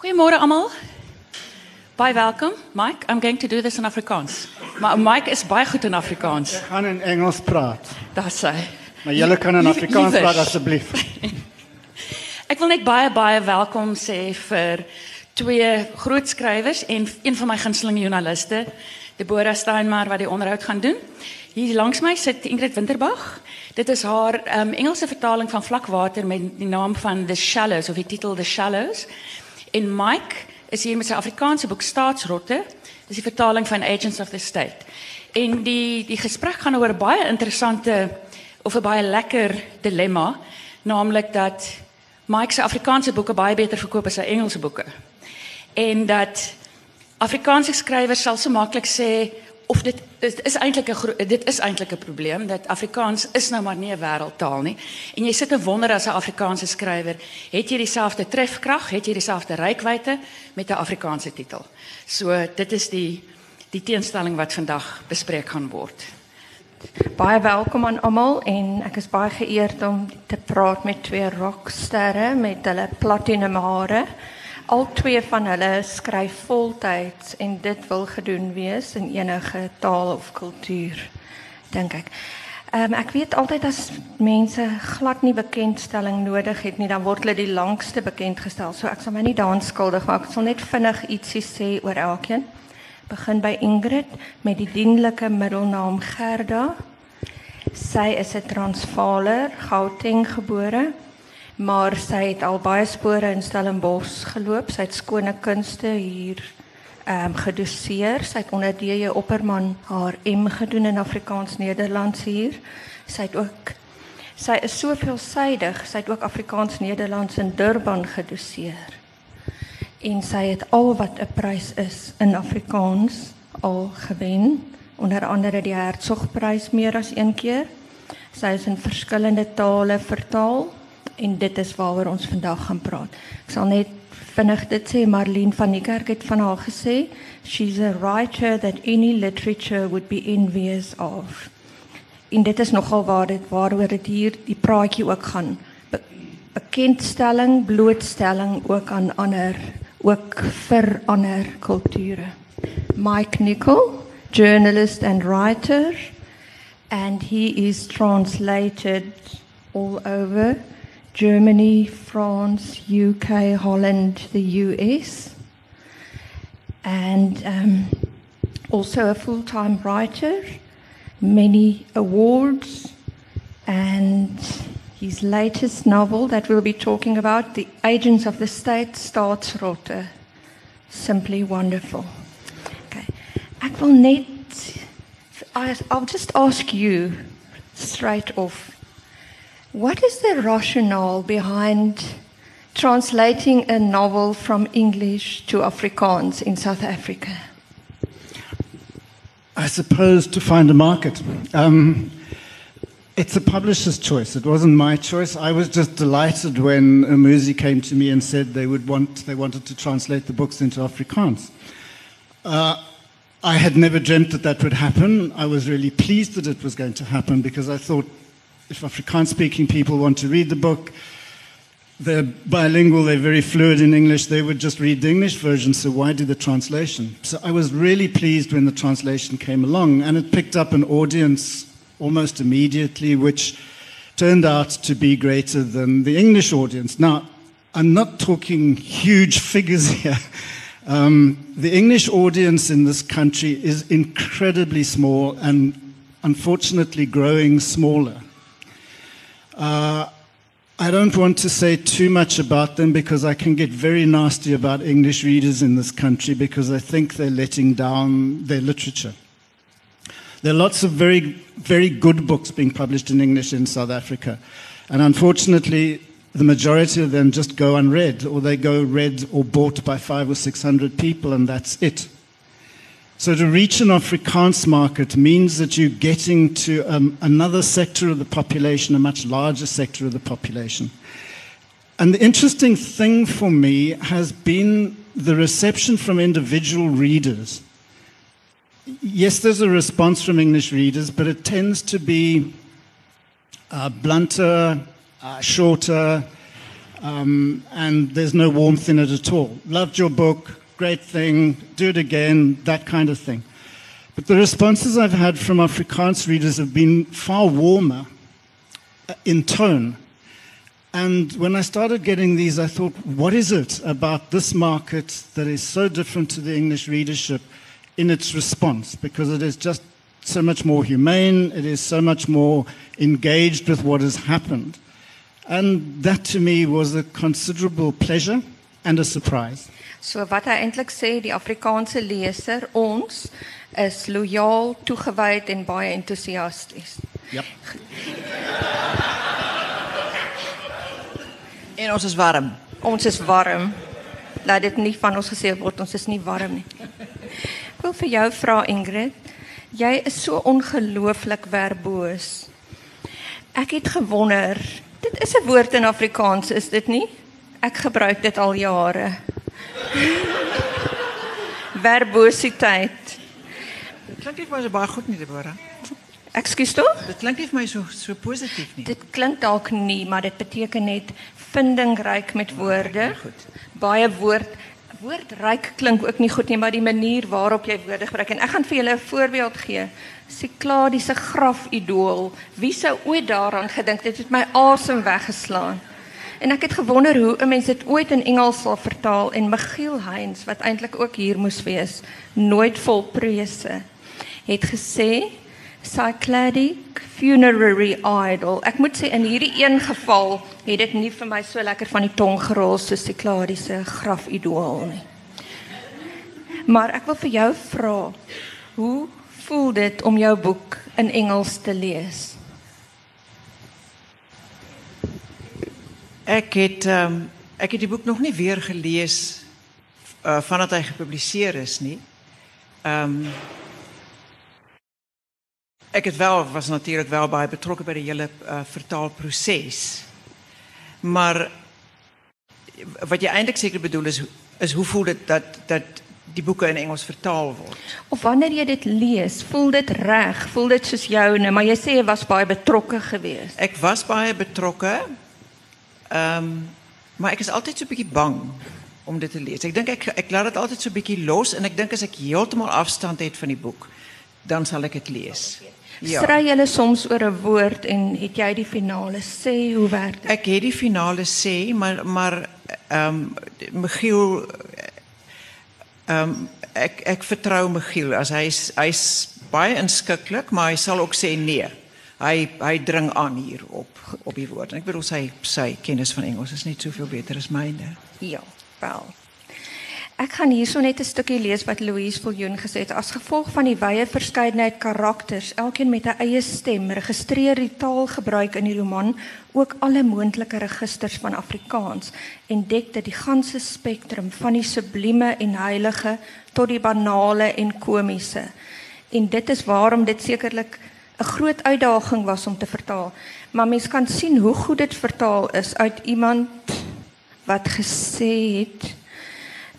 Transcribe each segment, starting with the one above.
Goeiemôre almal. Baie welkom. Mike, I'm going to do this in Afrikaans. Maar Mike is baie goed in Afrikaans. Ek gaan in Engels praat. Daar sê. Maar julle kan in Afrikaans praat asseblief. Ek wil net baie baie welkom sê vir twee groot skrywers en een van my gunsteling joernaliste, Deborah Steinmar wat die onderhoud gaan doen. Hier langs my sit Ingrid Winterbag. Dit is haar um, Engelse vertaling van Vlakwater met die naam van The Shallows of die titel The Shallows. En Mike is hier met sy Afrikaanse boek Staatsrotte. Dis die vertaling van Agents of the State. En die die gesprek gaan oor 'n baie interessante of 'n baie lekker dilemma, naamlik dat Mike se Afrikaanse boeke baie beter verkoop as sy Engelse boeke. En dat Afrikaanse skrywers sal so maklik sê of dit dit is eintlik 'n dit is eintlik 'n probleem dat Afrikaans is nou maar nie 'n wêreldtaal nie. En jy sit en wonder as 'n Afrikaanse skrywer, het jy dieselfde trefkrag, het jy dieselfde reikwyte met 'n Afrikaanse titel. So dit is die die teenstelling wat vandag bespreek gaan word. Baie welkom aan almal en ek is baie geëerd om te praat met twee rocksterre met hulle platinum hare. Al twee van hulle skryf voltyds en dit wil gedoen wees in enige taal of kultuur, dink ek. Ehm um, ek weet altyd as mense glad nie bekendstelling nodig het nie, dan word hulle die langste bekend gestel. So ek sal my nie daaraan skuldig maak. Ek sal net vinnig ietsie sê oor elkeen. Begin by Ingrid met die dienlike middelnaam Gerda. Sy is 'n Transvaaler, Gauteng gebore, maar sy het al baie spore in Stellenbosch geloop. Sy het skone kunste hier ehm um, gedoseer. Sy het onder DJ Opperman haar M gedoen in Afrikaans-Nederlands hier. Sy het ook sy is so veelsidig. Sy het ook Afrikaans-Nederlands in Durban gedoseer en sy het al wat 'n prys is in Afrikaans al gewen onder andere die Hertzogprys meer as een keer. Sy is in verskillende tale vertaal en dit is waaroor ons vandag gaan praat. Ek sal net vinnig dit sê Marlene van die kerk het van haar gesê she's a writer that any literature would be envious of. En dit is nogal waar dit waaroor dit hier die praatjie ook gaan. Be bekendstelling, blootstelling ook aan ander, ook vir ander kulture. Mike Nicol, journalist and writer, and he is translated all over Germany, France, UK, Holland, the US, and um, also a full time writer, many awards, and his latest novel that we'll be talking about, The Agents of the State, Staatsrotte. Simply wonderful. Okay. Ek wil net I'll just ask you straight off. What is the rationale behind translating a novel from English to Afrikaans in South Africa? I suppose to find a market. Um, it's a publisher's choice. It wasn't my choice. I was just delighted when Umuzi came to me and said they would want they wanted to translate the books into Afrikaans. Uh, I had never dreamt that that would happen. I was really pleased that it was going to happen because I thought if Afrikaans speaking people want to read the book, they're bilingual, they're very fluid in English, they would just read the English version, so why do the translation? So I was really pleased when the translation came along, and it picked up an audience almost immediately, which turned out to be greater than the English audience. Now, I'm not talking huge figures here. Um, the English audience in this country is incredibly small and unfortunately growing smaller. Uh, I don't want to say too much about them because I can get very nasty about English readers in this country because I think they're letting down their literature. There are lots of very, very good books being published in English in South Africa. And unfortunately, the majority of them just go unread, or they go read or bought by five or six hundred people, and that's it. So to reach an Afrikaans market means that you're getting to um, another sector of the population, a much larger sector of the population. And the interesting thing for me has been the reception from individual readers. Yes, there's a response from English readers, but it tends to be uh, blunter, uh, shorter, Um, and there's no warmth in it at all. Loved your book, great thing, do it again, that kind of thing. But the responses I've had from Afrikaans readers have been far warmer uh, in tone. And when I started getting these, I thought, what is it about this market that is so different to the English readership in its response? Because it is just so much more humane, it is so much more engaged with what has happened. And that to me was a considerable pleasure and a surprise. So wat hy eintlik sê, die Afrikaanse leser, ons is lojaal, toegewyd en baie entoesiasties. Yep. En ons is warm. Ons is warm. Laat dit nie van ons gesê word ons is nie warm nie. Ek wil vir jou vra Ingrid, jy is so ongelooflik verboos. Ek het gewonder, dit is 'n woord in Afrikaans, is dit nie? Ek gebruik dit al jare. Verbositeit. Dit klink nie vir my so baie goed nie, Deborah. Ekskuus toe? Dit klink nie vir my so so positief nie. Dit klink dalk nie, maar dit beteken net vindingryk met woorde. Goed. Baie woord woordryk klink ook nie goed nie, maar die manier waarop jy woorde gebruik en ek gaan vir julle 'n voorbeeld gee. Sikladiese grafidool. Wie sou ooit daaraan gedink dit het my asem weggeslaan. En ek het gewonder hoe 'n mens dit ooit in Engels sal vertaal en Michiel Heinz wat eintlik ook hier moes wees, nooit vol prese, het gesê Cycladic funerary idol. Ek moet sê in hierdie een geval het dit nie vir my so lekker van die tong gerol soos die Cycladiese grafidool nie. Maar ek wil vir jou vra, hoe voel dit om jou boek in Engels te lees? Ek het ehm um, ek het die boek nog nie weer gelees uh vandat hy gepubliseer is nie. Ehm um, ek het wel was natuurlik wel baie betrokke by die hele uh, vertaalproses. Maar wat jy eintlik seker bedoel is is hoe voel dit dat dat die boeke in Engels vertaal word? Of wanneer jy dit lees, voel dit reg? Voel dit soos joune, maar jy sê jy was baie betrokke geweest. Ek was baie betrokke. Ehm um, maar ek is altyd so 'n bietjie bang om dit te lees. Ek dink ek ek laat dit altyd so 'n bietjie los en ek dink as ek heeltemal afstand het van die boek, dan sal ek dit lees. Ja. Stry julle soms oor 'n woord en het jy die finale sê hoe werk dit? Ek het die finale sê, maar maar ehm um, Michiel ehm um, ek ek vertrou Michiel as hy's hy's baie inskikkelik, maar hy sal ook sê nee. Hy hy dring aan hier op op die woord. En ek bedoel sy sy kennis van Engels is net soveel beter as myne. Ja, wel. Ek gaan hierso net 'n stukkie lees wat Louise Viljoen gesê het. As gevolg van die wye verskeidenheid karakters, elkeen met 'n eie stem, registreer die taalgebruik in die roman ook alle moontlike registers van Afrikaans en dek dit die ganse spektrum van die sublieme en heilige tot die banale en komiese. En dit is waarom dit sekerlik 'n groot uitdaging was om te vertaal. Maar mens kan sien hoe goed dit vertaal is uit iemand wat gesê het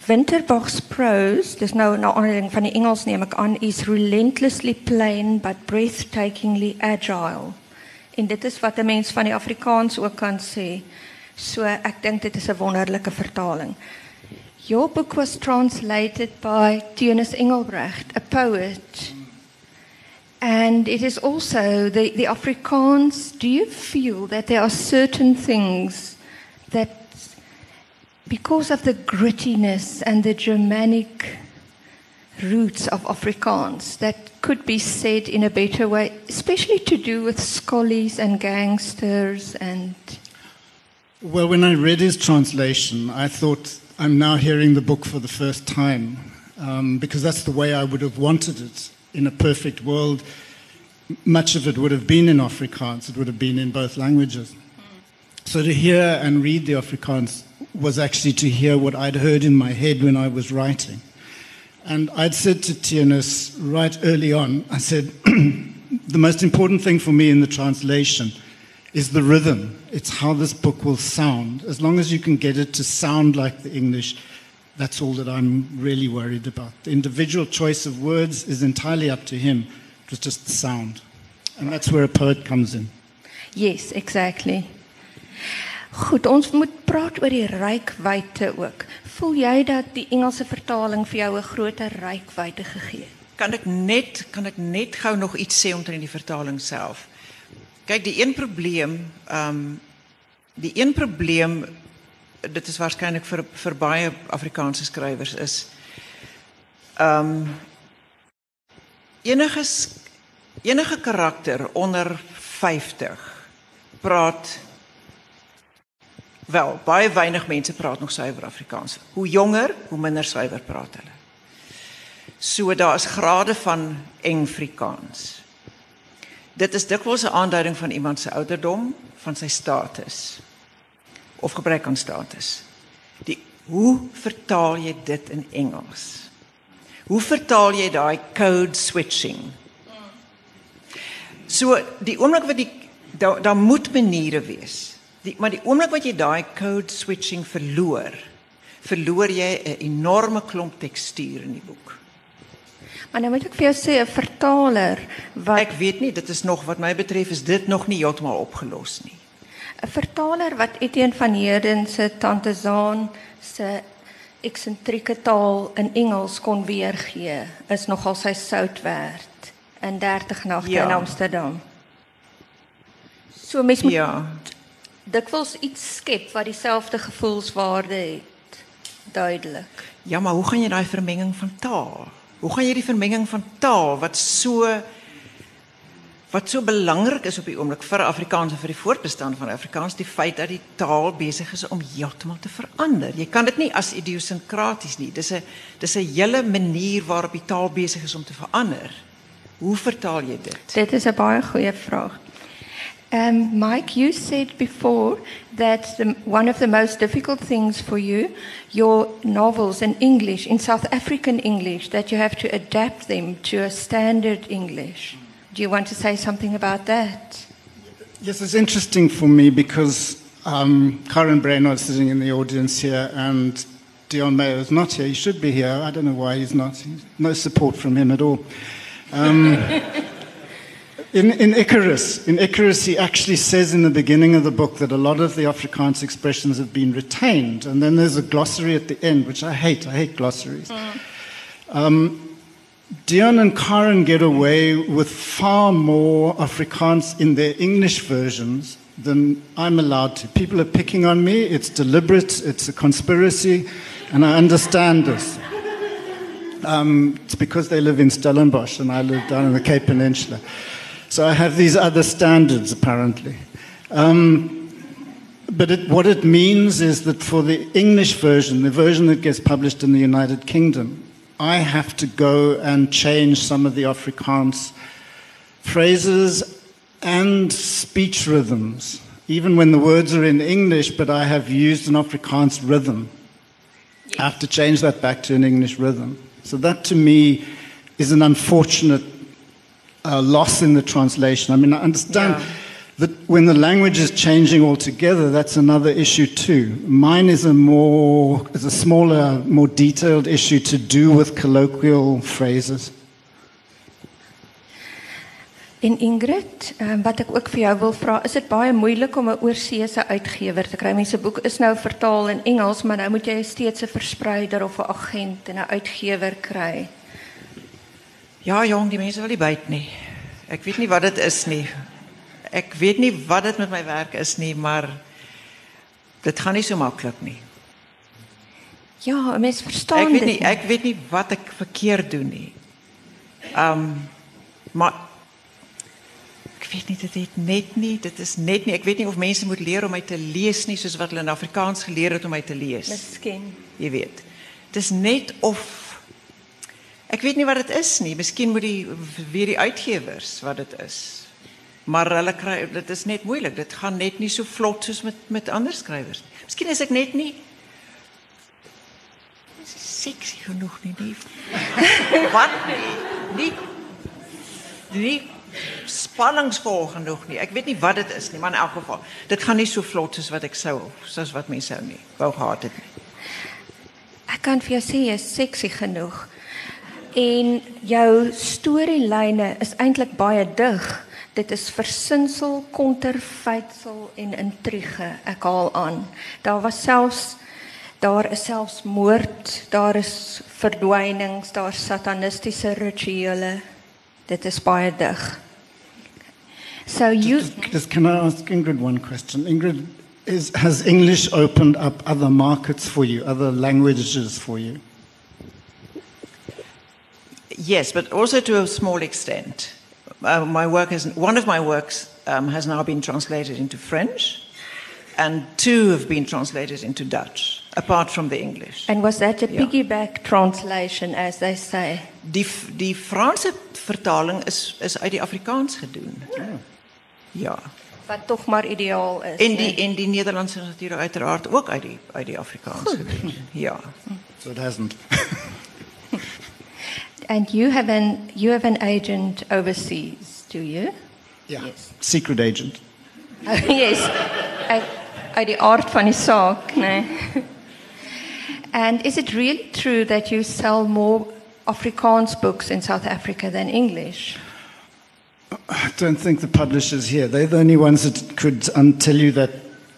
Winterbach's prose, dis nou nou aanleiding van die Engels neem ek aan, is relentlessly plain but breathtakingly agile. En dit is wat 'n mens van die Afrikaans ook kan sê. So ek dink dit is 'n wonderlike vertaling. Your book was translated by Teunus Engelbrecht, a poet. And it is also the, the Afrikaans. Do you feel that there are certain things that, because of the grittiness and the Germanic roots of Afrikaans, that could be said in a better way, especially to do with scollies and gangsters and. Well, when I read his translation, I thought I'm now hearing the book for the first time um, because that's the way I would have wanted it in a perfect world, much of it would have been in Afrikaans. It would have been in both languages. So to hear and read the Afrikaans was actually to hear what I'd heard in my head when I was writing. And I'd said to Theunis right early on, I said, the most important thing for me in the translation is the rhythm. It's how this book will sound. As long as you can get it to sound like the English, that's all that I'm really worried about. The individual choice of words is entirely up to him. It was just the sound. And that's where a poet comes in. Yes, exactly. Goed, ons moet praat oor die rykwyte ook. Voel jy dat die Engelse vertaling vir jou 'n groter rykwyte gegee het? Kan ek net kan ek net gou nog iets sê omtrent die vertaling self? Kyk, die een probleem, ehm um, die een probleem dit is waarskynlik vir vir baie Afrikaanse skrywers is ehm um, enige enige karakter onder 50 praat wel baie weinig mense praat nog suiwer Afrikaans. Hoe jonger, hoe minder suiwer praat hulle. So daar's grade van Engfrikaans. Dit is dikwels 'n aanduiding van iemand se ouderdom, van sy status of gebrek aan status. Die hoe vertaal jy dit in Engels? Hoe vertaal jy daai code switching? So die oomblik wat die daar daar moet maniere wees. Die, maar die oomblik wat jy daai code switching verloor, verloor jy 'n enorme klomp tekstuur in die boek. Maar nou moet ek vir jou sê 'n vertaler wat Ek weet nie, dit is nog wat my betref is dit nog nie heeltemal opgelos nie. 'n vertaler wat Etienne van Heerden se Tante Zaan se eksentrieke taal in Engels kon weergee, is nogal sy sout werd in 30 nagte Ja. in Amsterdam. So mens moet Ja. dikwels iets skep wat dieselfde gevoelswaarde het. Duidelik. Ja, maar hoe gaan jy daai vermenging van taal? Hoe gaan jy die vermenging van taal wat so wat so belangrik is op die oomblik vir Afrikaans en vir die voortbestaan van Afrikaans, die feit dat die taal besig is om heeltemal te verander. Jy kan dit nie as idiosinkraties nie. Dis 'n dis 'n hele manier waarop die taal besig is om te verander. Hoe vertaal jy dit? Dit is 'n baie goeie vraag. Um, Mike, you said before that the, one of the most difficult things for you, your novels in English, in South African English, that you have to adapt them to a standard English. Do you want to say something about that? Yes, it's interesting for me because um, Karin Brynard is sitting in the audience here and Deon Meyer is not here. He should be here. I don't know why he's not. He's, no support from him at all. Um, in, in Icarus, in Icarus, he actually says in the beginning of the book that a lot of the Afrikaans expressions have been retained, and then there's a glossary at the end, which I hate. I hate glossaries. Um, Deon and Karin get away with far more Afrikaans in their English versions than I'm allowed to. People are picking on me. It's deliberate. It's a conspiracy, and I understand this. Um, it's because they live in Stellenbosch and I live down in the Cape Peninsula. So I have these other standards, apparently. Um, but it, what it means is that for the English version, the version that gets published in the United Kingdom, I have to go and change some of the Afrikaans phrases and speech rhythms, even when the words are in English, but I have used an Afrikaans rhythm. I have to change that back to an English rhythm. So that to me is an unfortunate uh, loss in the translation. I mean, I understand Yeah. That when the language is changing altogether, that's another issue too. Mine is a more, is a smaller, more detailed issue to do with colloquial phrases. En Ingrid, um, wat ek ook vir jou wil vra, is dit baie moeilik om 'n oorseese uitgewer te kry? Mense boek is nou vertaal in Engels, maar nou moet jy steeds 'n verspreider of 'n agent en 'n uitgewer kry. Ja, jong, die mense wil nie byt nie. Ek weet nie wat dit is nie. Ek weet nie wat dit met my werk is nie, maar dit gaan nie so maklik nie. Ja, mens verstaan Ek weet dit. nie, ek weet nie wat ek verkeerd doen nie. Um maar ek weet nie dit het net nie, dit is net nie. Ek weet nie of mense moet leer om my te lees nie soos wat hulle in Afrikaans geleer het om my te lees. Miskien. Jy weet. Dis net of ek weet nie wat dit is nie. Miskien moet die weer die uitgewers wat dit is. Maar hulle kry dit is net moeilik. Dit gaan net nie so vlot soos met met ander skrywers. Miskien is ek net nie sexy genoeg nie. nie. wat? Nie nie spanningsvol genoeg nie. Ek weet nie wat dit is nie, maar in elk geval, dit gaan nie so vlot soos wat ek sou soos wat mense sou nie. Wou gehad het nie. Ek kan vir jou sê jy is seksie genoeg. En jou storielyne is eintlik baie dig. Dit is versinsel, konterfeitsel en intrige. Ek haal aan. Daar was selfs daar is selfs moord, daar is verdwynings, daar is satanistiese rituele. Dit is baie dig. So you Just, just can I ask Ingrid one question? Ingrid, is, has English opened up other markets for you, other languages for you? Yes, but also to a small extent. Uh, my work has, one of my works um, has now been translated into French, and two have been translated into Dutch, apart from the English. and was that a Ja. piggyback translation as they say? Die, die Franse vertaling is, is uit die Afrikaans gedoen. Ja. Wat tog maar ideaal is. En die, nee? en die Nederlandse is natuurlijk uiteraard ook uit die, uit die Afrikaans gedoen. Ja. So it hasn't. And you have an you have an agent overseas, do you? Yeah. Yes. Secret agent. Oh, yes. Uit, uit die aard van die saak, nee. And is it really true that you sell more Afrikaans books in South Africa than English? I don't think the publishers here, they're the only ones that could um, tell you that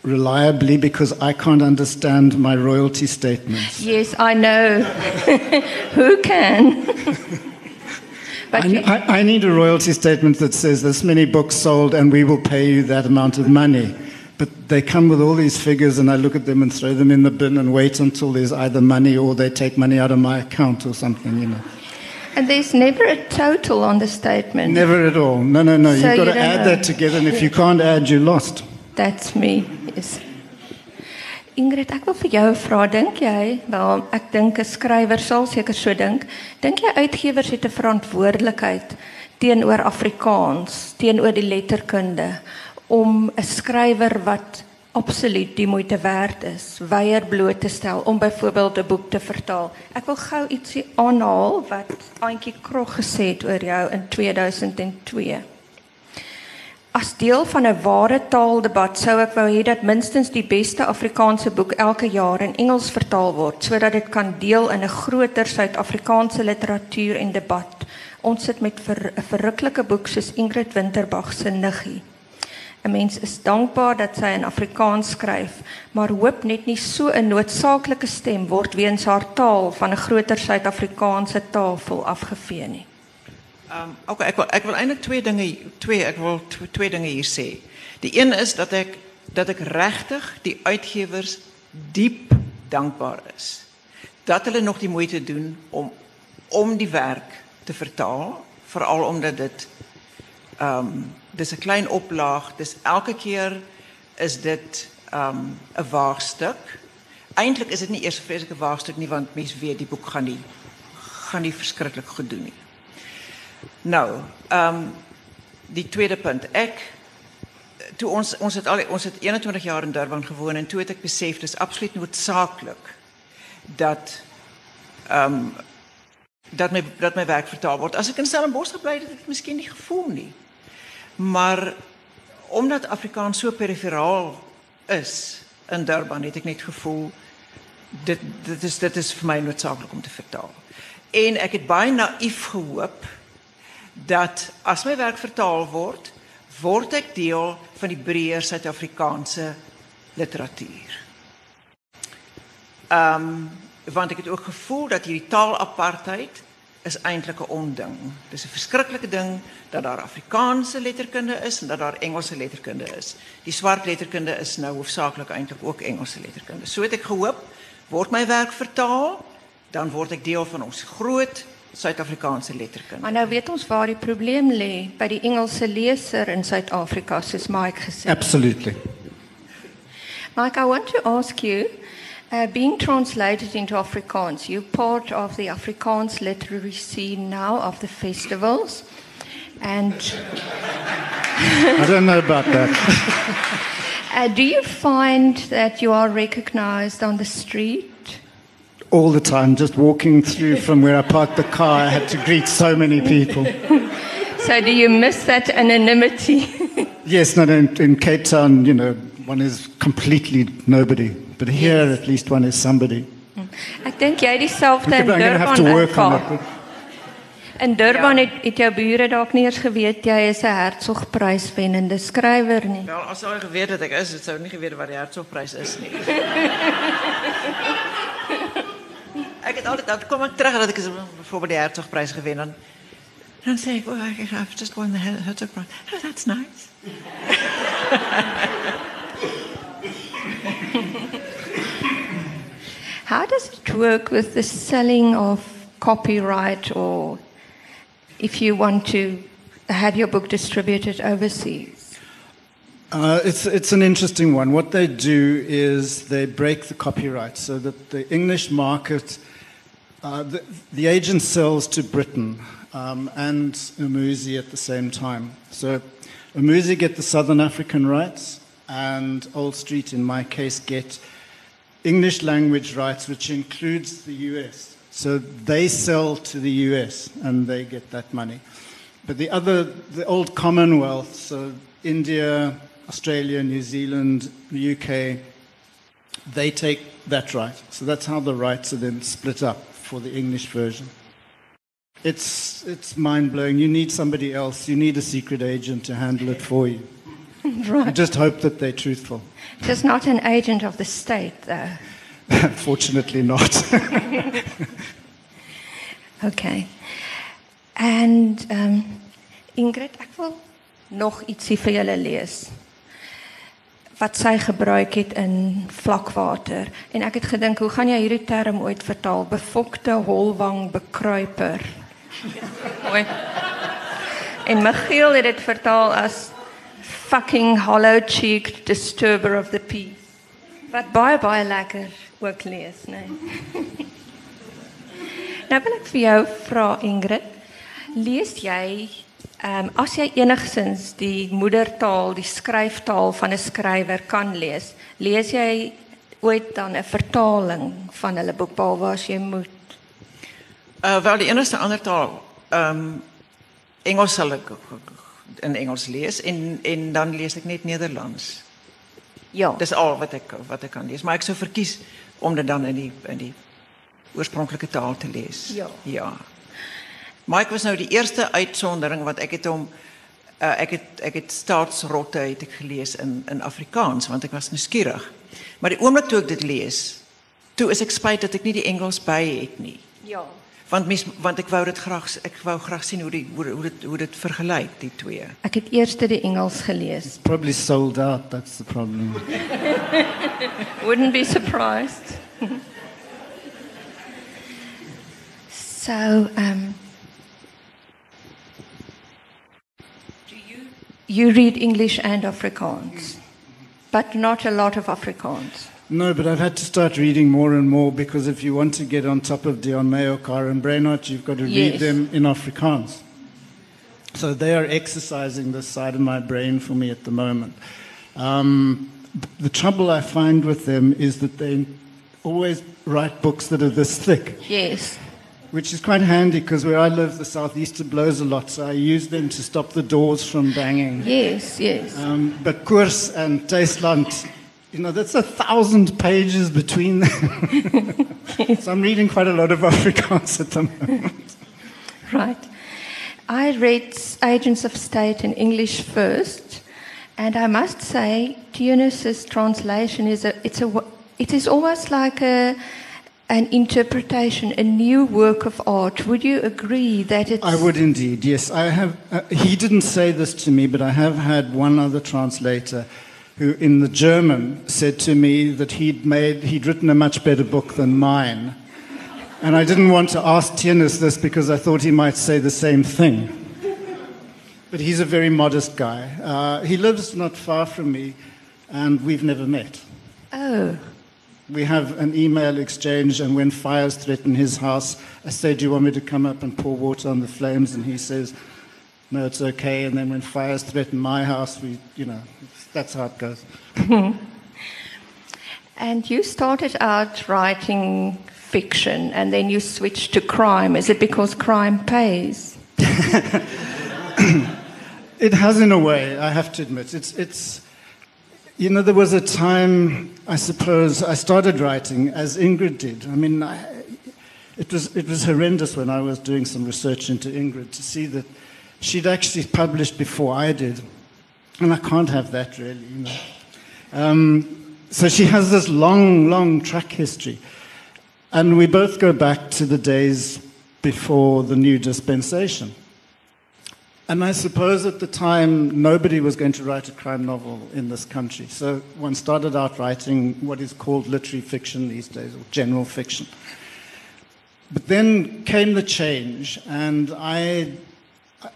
reliably because I can't understand my royalty statements. Yes, I know. Who can? but I, you, I, I need a royalty statement that says this many books sold and we will pay you that amount of money. But they come with all these figures and I look at them and throw them in the bin and wait until there's either money or they take money out of my account or something, you know. and there's never a total on the statement. Never at all. No, no, no. So You've got you to add know. that together and if you can't add, you're lost. That's me. Yes. Ingrid, ek wil vir jou vra, dink jy, wel ek dink 'n skrywer sal seker so dink, dink jy uitgewers het 'n verantwoordelikheid teenoor Afrikaans, teenoor die letterkunde om 'n skrywer wat absoluut die moeite werd is, weier bloot te stel om byvoorbeeld 'n boek te vertaal. Ek wil gou ietsie aanhaal wat Antjie Krog gesê het oor jou in 2002. As deel van 'n ware taaldebat sou ek wou hê dat minstens die beste Afrikaanse boek elke jaar in Engels vertaal word sodat dit kan deel in 'n groter Suid-Afrikaanse literatuur en debat. Ons sit met 'n ver, verruklike boek soos Ingrid Winterbag se Niggie. 'n Mens is dankbaar dat sy in Afrikaans skryf, maar hoop net nie so 'n noodsaaklike stem word weens haar taal van 'n groter Suid-Afrikaanse tafel afgevee nie. Um, Oké, ik, wil, eigenlijk twee dingen, twee, ik wil twee, dingen hier zeggen. Die ene is dat ik, dat ik rechtig die uitgevers diep dankbaar is. Dat hulle nog die moeite doen om, om die werk te vertalen. Vooral omdat het, um, dit ehm, een klein oplaag, dus elke keer is dit um, een waagstuk. Eindelijk is het niet eerst een vreselijke waagstuk, nie, want mensen weet die boek gaan niet, gaan nie verschrikkelijk goed doen. Nou, ehm um, die tweede punt. Ek toe ons ons het al ons het 21 jaar in Durban gewoon en toe het ek besef dis absoluut noodsaaklik dat ehm um, dat my dat my werk vertaal word. As ek in Stellenbosch gebly het, het ek miskien nie gevoel nie. Maar omdat Afrikaans so periferaal is in Durban, het ek net gevoel dit dit is dit is vir my noodsaaklik om te vertaal. En ek het baie naïef gehoop dat as my werk vertaal word, word ek deel van die breër Suid-Afrikaanse literatuur. Ehm um, want ek het ook gevoel dat hierdie taalapartheid is eintlik 'n onding. Dis 'n verskriklike ding dat daar Afrikaanse letterkunde is en dat daar Engelse letterkunde is. Die swart letterkunde is nou hoofsaaklik eintlik ook Engelse letterkunde. So het ek gehoop word my werk vertaal, dan word ek deel van ons groot Suid-Afrikaanse letterkunde. Maar nou weet ons waar die probleem lê by die Engelse leser in Suid-Afrika soos Mike gesê het. Absolutely. Mike, I want to ask you, uh, being translated into Afrikaans, you're part of the Afrikaans literary scene now of the festivals. And I don't know about that. uh, do you find that you are recognized on the street? All the time, just walking through from where I parked the car, I had to greet so many people. So do you miss that anonymity? Yes, no, no, in, in Cape Town, you know, one is completely nobody. But here, at least one is somebody. Mm. Ek dink jy dieselfde I'm in going to have Durban to work on ervaar. In Durban Ja. het, het jou bure dalk nie eens geweet jy is 'n Hertzogprys wennende skrywer nie. Wel, as hulle geweet het ek is, het sou nie geweet wat die Hertzogprys is nie. ek het altyd dan kom ek terug dat ek is byvoorbeeld die Hertzogprys gewen dan dan sê ek, "Oh, I have just won the Her- Hertzogprys." Oh, that's nice. How does it work with the selling of copyright or if you want to have your book distributed overseas? Uh, it's, it's an interesting one. What they do is they break the copyright so that the English market, uh, the, the agent sells to Britain um, and Umuzi at the same time. So Umuzi get the Southern African rights, and Old Street, in my case, get English language rights, which includes the US. So they sell to the US and they get that money. But the other, the old Commonwealth, so India, Australia, New Zealand, the UK, they take that right. So that's how the rights are then split up for the English version. It's, it's mind blowing. You need somebody else, you need a secret agent to handle it for you. I Right. just hope that they're truthful. Just not an agent of the state though. Fortunately, not. Okay. Ehm um, Ingrid, ek wil nog ietsie vir julle lees. Wat sy gebruik het in vlakwater en ek het gedink, hoe gaan jy hierdie term ooit vertaal? Befokte holwang bekruiper. Mooi. En Michiel het dit vertaal as fucking hollow-cheeked disturber of the peace. Wat baie baie lekker ook lees, nee. Nou wil ek vir jou vra Ingrid, lees jy ehm um, as jy enigsins die moedertaal, die skryftaal van 'n skrywer kan lees, lees jy ooit dan 'n vertaling van hulle boek behalwe as jy moet? Uh wel die enigste ander taal ehm Engels sal ek in Engels lees en en dan lees ek net Nederlands. Ja. Dis al wat ek wat ek kan lees, maar ek sou verkies om dit dan in die in die oorspronklike taal te lees. Ja. Ja. Mike was nou die eerste uitsondering wat ek het hom uh, ek het ek het staatsrotte het ek gelees in in Afrikaans want ek was nuuskierig. Maar die oomblik toe ek dit lees, toe is ek spyt dat ek nie die Engels by het nie. Ja. Want mis, want ek wou dit graag ek wou graag sien hoe die hoe, hoe dit hoe dit vergelyk die twee. Ek het eers die Engels gelees. Probably sold out, that's the problem. Wouldn't be surprised. so, um, you, read English and Afrikaans, but not a lot of Afrikaans. No, but I've had to start reading more and more because if you want to get on top of Deon Mayokar and Brynard, you've got to read them in Afrikaans. So they are exercising this side of my brain for me at the moment. Um, the trouble I find with them is that they always write books that are this thick, Yes. Which is quite handy because where I live, the southeaster blows a lot, so I use them to stop the doors from banging. Yes, yes. Um, but Koors and Tasteland, you know, that's a thousand pages between them. so I'm reading quite a lot of Afrikaans at the moment. Right. I read Agents of State in English first, and I must say, Dionys's translation is a, it's a, it is almost like a, an interpretation, a new work of art. Would you agree that it's? I would indeed, yes. I have. Uh, he didn't say this to me, but I have had one other translator who, in the German, said to me that he'd made, he'd written a much better book than mine. And I didn't want to ask Theunis this because I thought he might say the same thing. But he's a very modest guy. Uh, he lives not far from me, and we've never met. Oh, We have an email exchange, and when fires threaten his house, I say, Do you want me to come up and pour water on the flames? And he says, No, it's okay. And then when fires threaten my house, we, you know, that's how it goes. and you started out writing fiction, and then you switched to crime. Is it because crime pays? It has, in a way, I have to admit. It's, it's, you know, there was a time, I suppose, I started writing as Ingrid did. I mean, I, it was, it was horrendous when I was doing some research into Ingrid to see that she'd actually published before I did. And I can't have that really, you know. Um, so she has this long, long track history. And we both go back to the days before the new dispensation. And I suppose at the time nobody was going to write a crime novel in this country. So one started out writing what is called literary fiction these days, or general fiction. But then came the change, and I,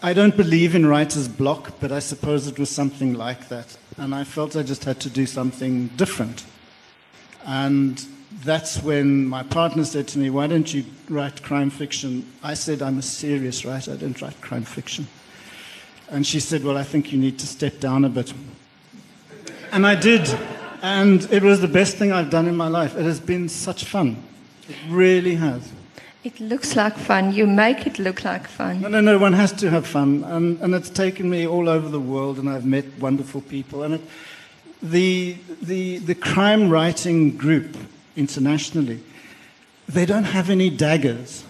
I don't believe in writer's block, but I suppose it was something like that. And I felt I just had to do something different. And that's when my partner said to me, Why don't you write crime fiction? I said, I'm a serious writer, I don't write crime fiction. And she said, Well, I think you need to step down a bit. And I did. And it was the best thing I've done in my life. It has been such fun. It really has. It looks like fun. You make it look like fun. No, no, no, one has to have fun. And, and it's taken me all over the world, and I've met wonderful people. And it, the, the, the crime writing group internationally, they don't have any daggers.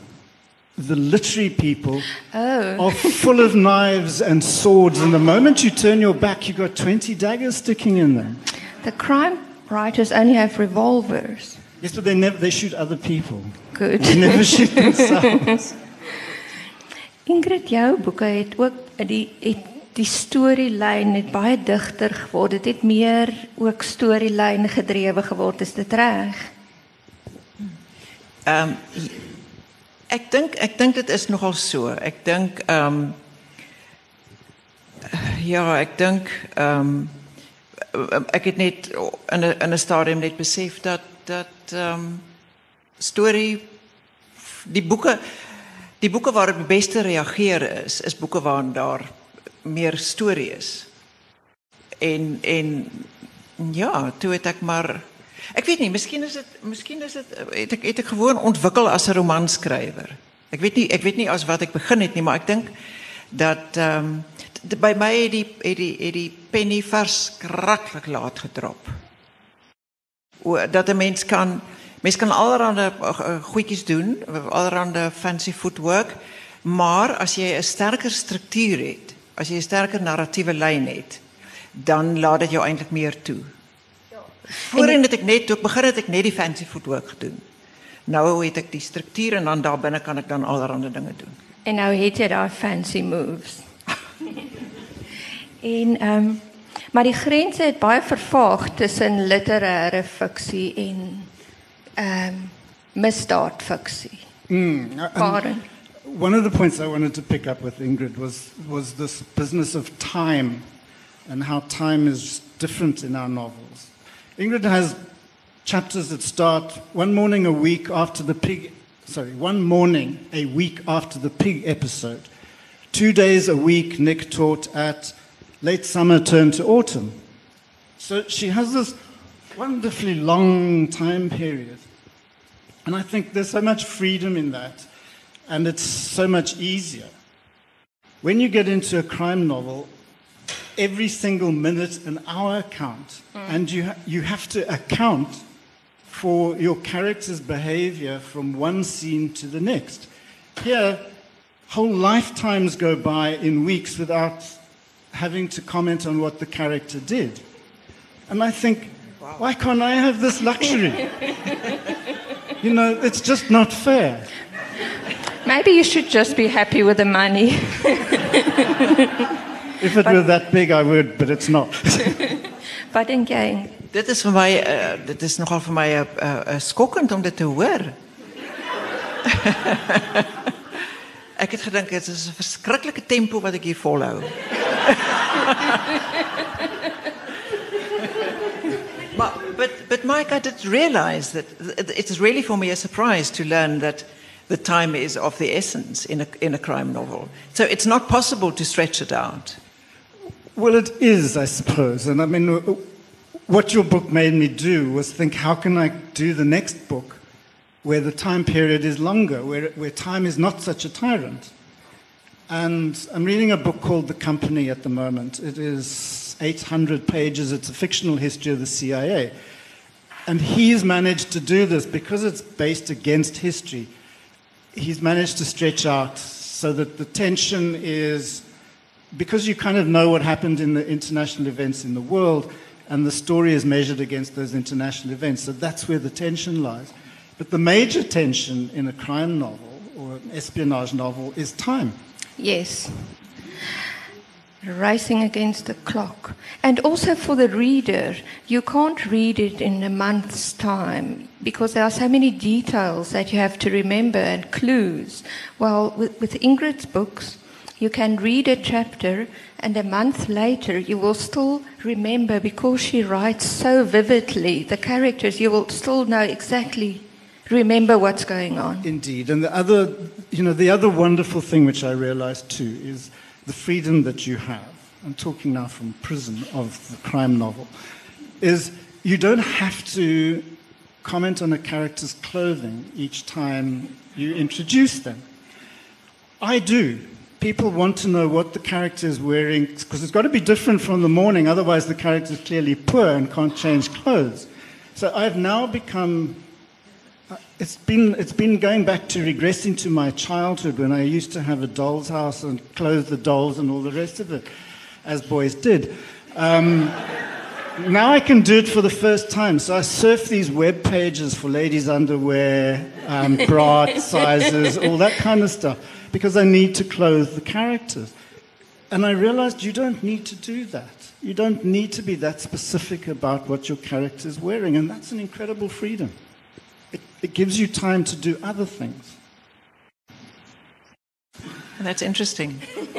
The literary people Oh. are full of knives and swords, and the moment you turn your back, you've got 20 daggers sticking in them. The crime writers only have revolvers. Yes, but they, never, they shoot other people. Good. They never shoot themselves. Ingrid, jou boeke het ook die het die storielyn het baie digter geword. Dit het meer ook storielyn gedrewe geword. Is dit reg? Ehm ek dink ek dink dit is nogal so. Ek dink ehm ja, ek dink ehm ek het net in 'n in 'n stadium net besef dat dat ehm storie die boeke die boeke waar die beste reageer is is boeke waarin daar meer storie is. En en ja, toe het ek maar Ik weet niet, misschien is eh, het, misschien is het, ik, het ik gewoon ontwikkelen als een romanschrijver. Ik weet niet, ik weet niet als wat ik begin het niet, maar ik denk dat ehm, bij mij die, die, die penny vers krakkelijk laat gedrop. Dat een mens kan, mens kan allerhande eh, eh, goedjes doen, allerhande fancy footwork, maar als je een sterker structuur hebt, als je een sterker narratieve lijn hebt, dan laat het jou eigenlijk meer toe. Voorheen het ek net toe ek begin het ek net die fancy footwork gedoen. Nou het ek die struktuur en dan daar binne kan ek dan allerlei dinge doen. En nou het jy daai fancy moves. en ehm um, maar die grense het baie vervaag tussen literêre fiksie en ehm um, misdaadfiksie. Mm, and Karin. one of the points I wanted to pick up with Ingrid was, was this business of time and how time is different in our novels. Ingrid has chapters that start one morning a week after the pig, sorry, one morning a week after the pig episode. Two days a week, Nick taught at late summer turn to autumn. So she has this wonderfully long time period. And I think there's so much freedom in that, and it's so much easier. When you get into a crime novel, every single minute and hour count, mm. and you, ha- you have to account for your character's behavior from one scene to the next. Here, whole lifetimes go by in weeks without having to comment on what the character did. And I think, why can't I have this luxury? you know, it's just not fair. Maybe you should just be happy with the money. If it were that big, I would, but it's not. Wat dink jy? Dit is vir my uh, dit is nogal vir my 'n uh, uh, uh, skokkend om dit te hoor. ek het gedink dit is 'n verskriklike tempo wat ek hier volhou. but but but Mike, I did realize that it is really for me a surprise to learn that the time is of the essence in a in a crime novel. So it's not possible to stretch it out. Well, it is, I suppose. And I mean, what your book made me do was think, how can I do the next book where the time period is longer, where, where time is not such a tyrant? And I'm reading a book called The Company at the moment. It is 800 pages. It's a fictional history of the CIA. And he's managed to do this because it's based against history. he's managed to stretch out so that the tension is because you kind of know what happened in the international events in the world, and the story is measured against those international events. So that's where the tension lies. But the major tension in a crime novel or an espionage novel is time. Yes. Racing against the clock. And also for the reader, you can't read it in a month's time because there are so many details that you have to remember and clues. Well, with, with Ingrid's books, you can read a chapter and a month later you will still remember because she writes so vividly the characters, you will still know exactly remember what's going on. Indeed. And the other, you know, the other wonderful thing which I realized too is the freedom that you have. I'm talking now from prison of the crime novel, is you don't have to comment on a character's clothing each time you introduce them. I do. People want to know what the character is wearing because it's got to be different from the morning, otherwise, the character is clearly poor and can't change clothes. So I've now become it's been, it's been going back to regressing to my childhood when I used to have a doll's house and clothe the dolls and all the rest of it, as boys did. Um, now I can do it for the first time. So I surf these web pages for ladies' underwear, um, bra sizes, all that kind of stuff, because I need to clothe the characters. And I realized you don't need to do that. You don't need to be that specific about what your character is wearing, and that's an incredible freedom. It, it gives you time to do other things. That's interesting.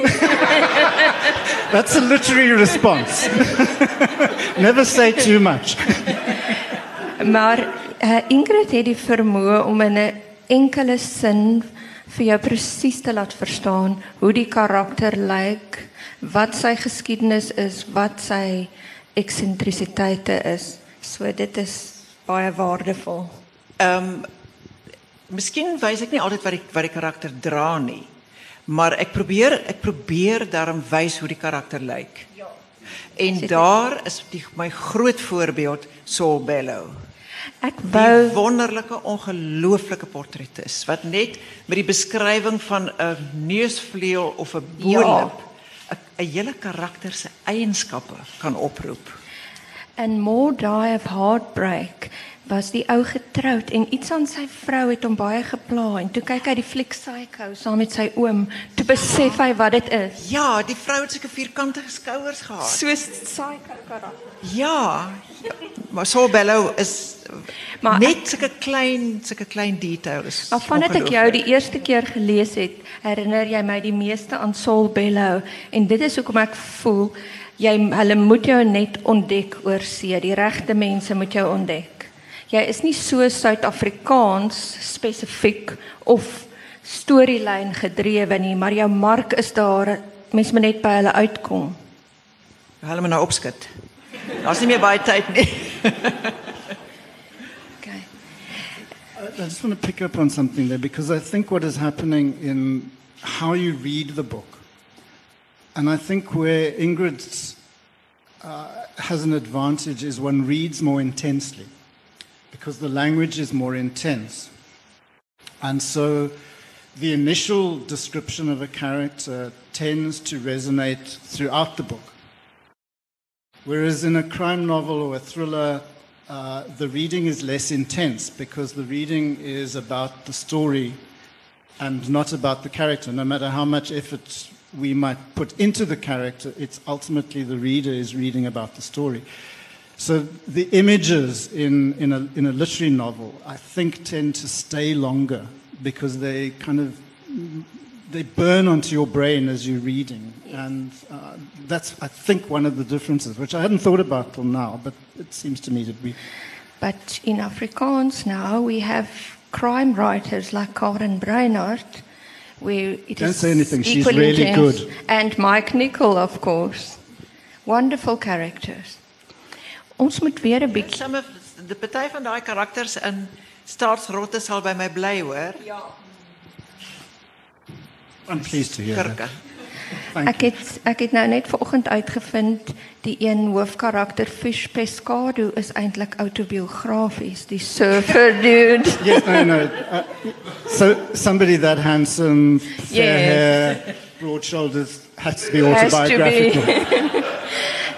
That's a literary response. Never say too much. Maar uh, Ingrid het die vermoë om in 'n enkele sin vir jou presies te laat verstaan hoe die karakter lyk, wat sy geskiedenis is, wat sy eksentrisiteite is. So dit is baie waardevol. Ehm um, Miskien wys ek nie altyd wat die wat die karakter dra nie. Maar ek probeer ek probeer daarom wys hoe die karakter lyk. Ja. En daar is die, my groot voorbeeld Saul Bellow. Ek wou die wonderlike ongelooflike portretis wat net met die beskrywing van 'n neusvleuel of 'n boonlip 'n ja. hele karakter se eienskappe kan oproep. And more die of heartbreak was die ou getroud en iets aan sy vrou het hom baie gepla en toe kyk hy die fliek Psycho saam met sy oom toe besef hy wat dit is. Ja, die vrou het sulke vierkantige skouers gehad. Soos Psycho karakter. Ja, ja. Maar so Bello is maar net sulke klein sulke klein details. Maar vandat ek jou die eerste keer gelees het, herinner jy my die meeste aan Saul Bello en dit is hoekom ek voel jy hulle moet jou net ontdek oor see. Die regte mense moet jou ontdek jy is nie so Suid-Afrikaans spesifiek of storielyn gedrewe nie, maar jou mark is daar. Mense moet net by hulle uitkom. Hulle moet nou opskud. Daar's nie meer baie tyd nie. okay. I just want to pick up on something there because I think what is happening in how you read the book, and I think where Ingrid uh, has an advantage is one reads more intensely because the language is more intense. And so the initial description of a character tends to resonate throughout the book. Whereas in a crime novel or a thriller, uh, the reading is less intense because the reading is about the story and not about the character. No matter how much effort we might put into the character, it's ultimately the reader is reading about the story. So the images in, in, a, in a literary novel, I think, tend to stay longer because they kind of they burn onto your brain as you're reading, and uh, that's I think one of the differences, which I hadn't thought about till now, but it seems to me to be. But in Afrikaans now we have crime writers like Karin Brynard, where it Don't say anything. She's really intense, good. And Mike Nicol, of course, wonderful characters. Ons moet weer 'n bietjie Somme die party van daai karakters in staatsrotte sal by my bly, hoor. Ja. I'm pleased to hear Kirke. Ek het ek het nou net vanoggend uitgevind die een hoofkarakter Fish Pescado is eintlik autobiografies, die surfer dude. Yes, no, no. Uh, so somebody that handsome, fair Yes. hair, broad shoulders has to be Has to be.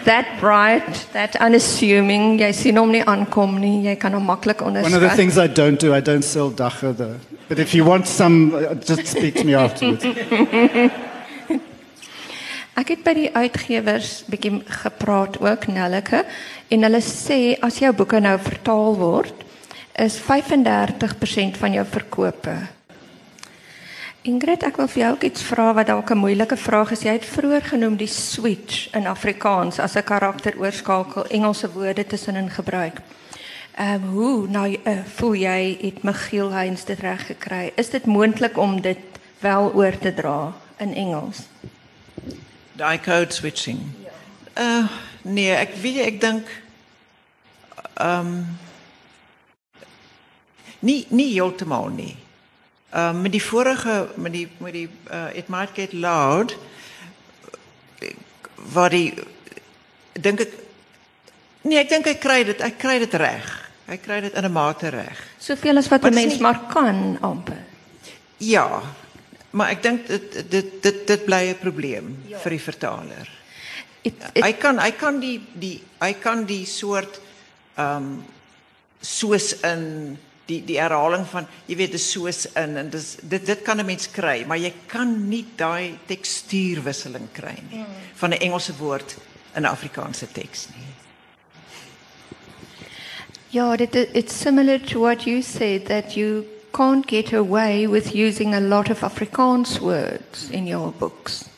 that bright, that unassuming. Jy sien hom nie aankom nie. Jy kan hom maklik One of the onderskat. things I don't do, I don't sell dacha though. But if you want some, uh, just speak to me afterwards. Ek het by die uitgewers bietjie gepraat ook Nelleke en hulle sê as jou boeke nou vertaal word is 35% van jou verkope. Ingrid, ek wil vir jou ook iets vra wat dalk 'n moeilike vraag is. Jy het vroeër genoem die switch in Afrikaans as 'n karakter oorskakel Engelse woorde tussenin gebruik. Ehm um, hoe nou uh, voel jy het Michiel Heinz dit reg gekry? Is dit moontlik om dit wel oor te dra in Engels? Daai code switching. Uh nee, ek weet ek dink ehm nie nie heeltemal nie. Uh, met die vorige, met die, met die uh, It Might Get Loud, waar die, denk ik, nee, ik denk ik krijg het, ik krijg het recht. Ik krijg het in een mate recht. Zoveel als wat een mens nie... maar kan, amper. Ja, maar ik denk dat dit, dit, dit blijft een probleem ja. voor die vertaler. Hij kan, hy kan die, die, hy kan die soort, um, soos in die die herhaling van jy weet dis soos in en dis dit dit kan 'n mens kry, maar jy kan nie daai tekstuurwisseling kry nie van 'n Engelse woord in 'n Afrikaanse teks nie. yeah, it, it's similar to what you said that you can't get away with using a lot of Afrikaans words in your books.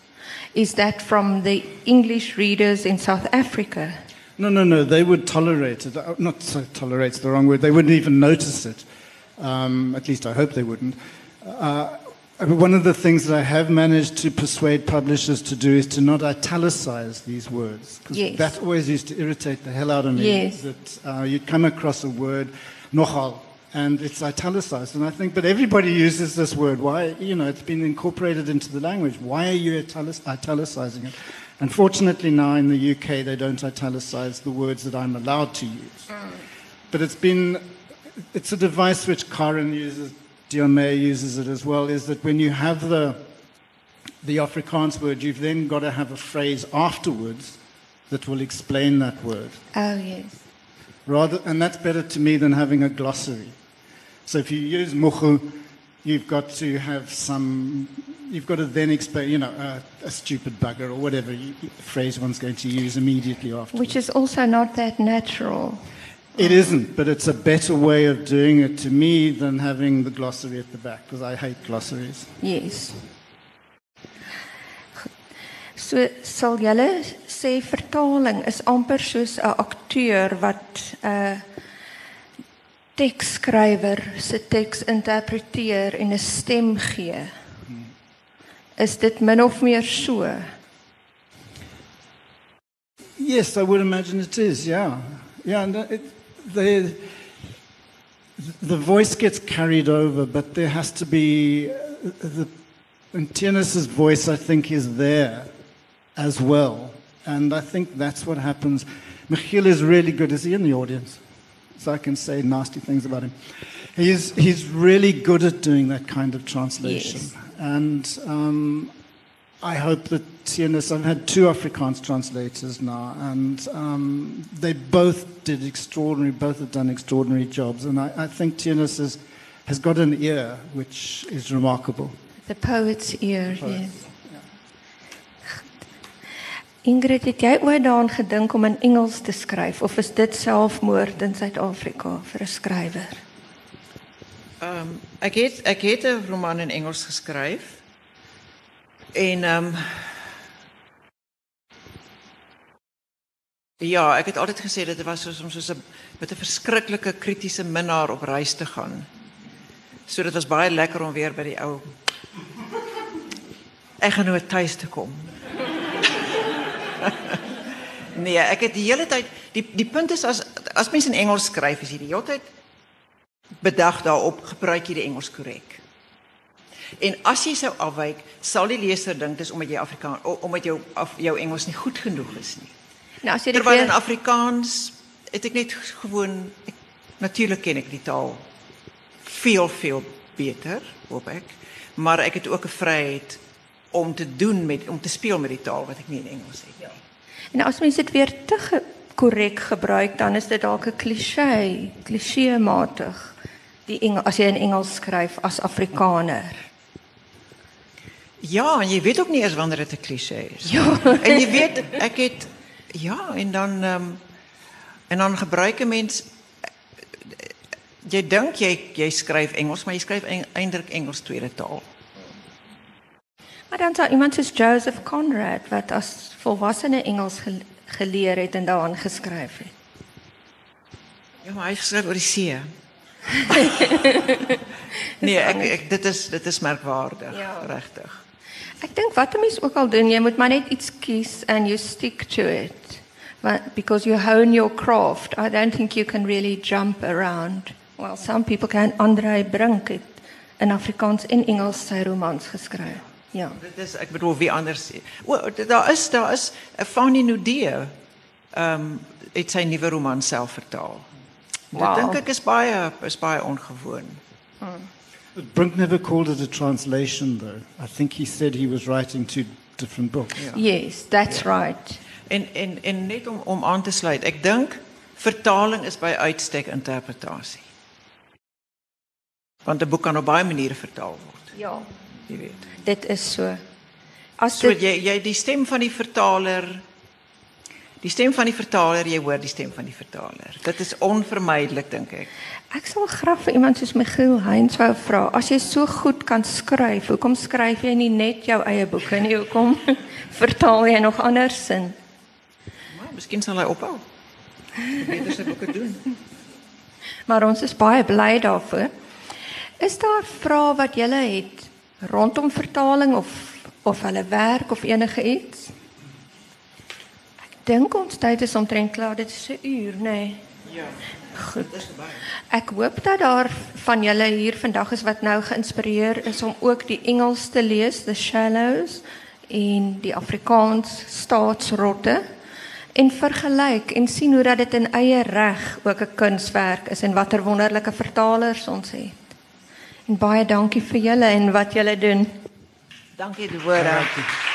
Is that from the English readers in South Africa? No, no, no. They would tolerate it. Uh, Not so tolerate's the wrong word. They wouldn't even notice it. Um, at least I hope they wouldn't. Uh, one of the things that I have managed to persuade publishers to do is to not italicize these words. Yes. That always used to irritate the hell out of me. Yes. That uh, you'd come across a word, nogal, and it's italicized. And I think, but everybody uses this word. Why? You know, it's been incorporated into the language. Why are you italic- italicizing it? Unfortunately, now in the UK, they don't italicize the words that I'm allowed to use. Mm. But it's been, it's a device which Karin uses, Deon Meyer uses it as well, is that when you have the, the Afrikaans word, you've then got to have a phrase afterwards that will explain that word. Oh, yes. Rather, and that's better to me than having a glossary. So if you use moegoe, you've got to have some, you've got to then explain, you know, uh, a stupid bugger or whatever you, phrase one's going to use immediately after. Which is also not that natural. It isn't, but it's a better way of doing it to me than having the glossary at the back because I hate glossaries. Yes. So sal julle sê vertaling is amper soos 'n akteur wat 'n teksskrywer se teks interpreteer en 'n stem gee. Is dit min of meer so? Yes, I would imagine it is. Yeah, yeah. And it, the the voice gets carried over, but there has to be uh, the and voice. I think is there as well, and I think that's what happens. Michiel is really good. Is he in the audience? So I can say nasty things about him. He's he's really good at doing that kind of translation, Yes. And. Um, I hope that Theunis, I've had two Afrikaans translators now, and um, they both did extraordinary, both have done extraordinary jobs. And I, I think Theunis is, has got an ear which is remarkable. The poet's ear, Poet, yes. Ingrid, het jy ooit daaraan gedink om in Engels te skryf of is dit selfmoord in Suid-Afrika vir 'n skrywer? Um, ek het ek het 'n roman in Engels geskryf. En ehm um, Ja, ek het altyd gesê dit was soos om soos 'n met 'n verskriklike kritiese minnaar op reis te gaan. So dit was baie lekker om weer by die ou eggenoot tuis te kom. nee, ek het die hele tyd die die punt is as as mens in Engels skryf, is jy die hele tyd bedag daarop gebruik jy die Engels korrek. En as jy sou afwyk, sal die leser dink dis omdat jy Afrikaans omdat jou af, jou Engels nie goed genoeg is nie. Nou as jy dit Terwyl in weer Afrikaans het ek net gewoon natuurlik ken ek die taal veel veel beter, hoop ek, maar ek het ook 'n vryheid om te doen met om te speel met die taal wat ek nie in Engels het nie. en as mens dit weer te ge korrek gebruik, dan is dit dalk 'n kliseë, kliseematig. Die Engel, as jy in Engels skryf as Afrikaner. Ja, en jy weet ook nie eens wanneer dit 'n klise is. Ja. En jy weet ek het ja, en dan ehm um, en dan gebruik 'n mens jy dink jy jy skryf Engels, maar jy skryf eintlik Engels tweede taal. Maar dan sou iemand soos Joseph Conrad wat as volwassene Engels gel geleer het en daaraan geskryf het. Ja, maar hy skryf oor die see. nee, ek, ek dit is dit is merkwaardig, Ja. regtig. Ek dink wat 'n mens ook al doen, jy moet maar net iets kies and you stick to it. But because you hone your craft, I don't think you can really jump around. Well, some people can. Andre Brink het in Afrikaans en Engels sy romans geskryf. Ja. Dit is ek bedoel wie anders. O, daar is daar is 'n Fanny Nudee. Ehm um, het sy nuwe roman self vertaal. Dit Wow. dink ek is baie is baie ongewoon. But Brink never called it a translation, though. I think he said he was writing two different books. Yes, that's right. En en en net om om aan te sluit, ek dink vertaling is by uitstek interpretasie. Want 'n boek kan op baie maniere vertaal word, Ja. Jy weet. Dit is so. As So dit jy jy die stem van die vertaler die stem van die vertaler, jy hoor die stem van die vertaler. Dit is onvermydelik dink ek. Ek sal graag vir iemand soos Michiel Heinz wou vra, as jy so goed kan skryf, hoekom skryf jy nie net jou eie boeke nie? Hoekom vertaal jy nog andersin? Maar miskien sal hy ophou. Beter sy boeke doen. Maar ons is baie bly daarvoor. Is daar vrae wat julle het rondom vertaling of of hulle werk of enige iets? Ek dink ons tyd is omtrent klaar. Dit is 'n uur, nê? Nee. Ja. Goed. Ek hoop dat daar van julle hier vandag is wat nou geïnspireer is om ook die Engels te lees, The Shallows en die Afrikaans Staatsrotte en vergelyk en sien hoe dat dit in eie reg ook 'n kunswerk is en watter wonderlike vertalers ons het. En baie dankie vir julle en wat julle doen. Dankie Deborah.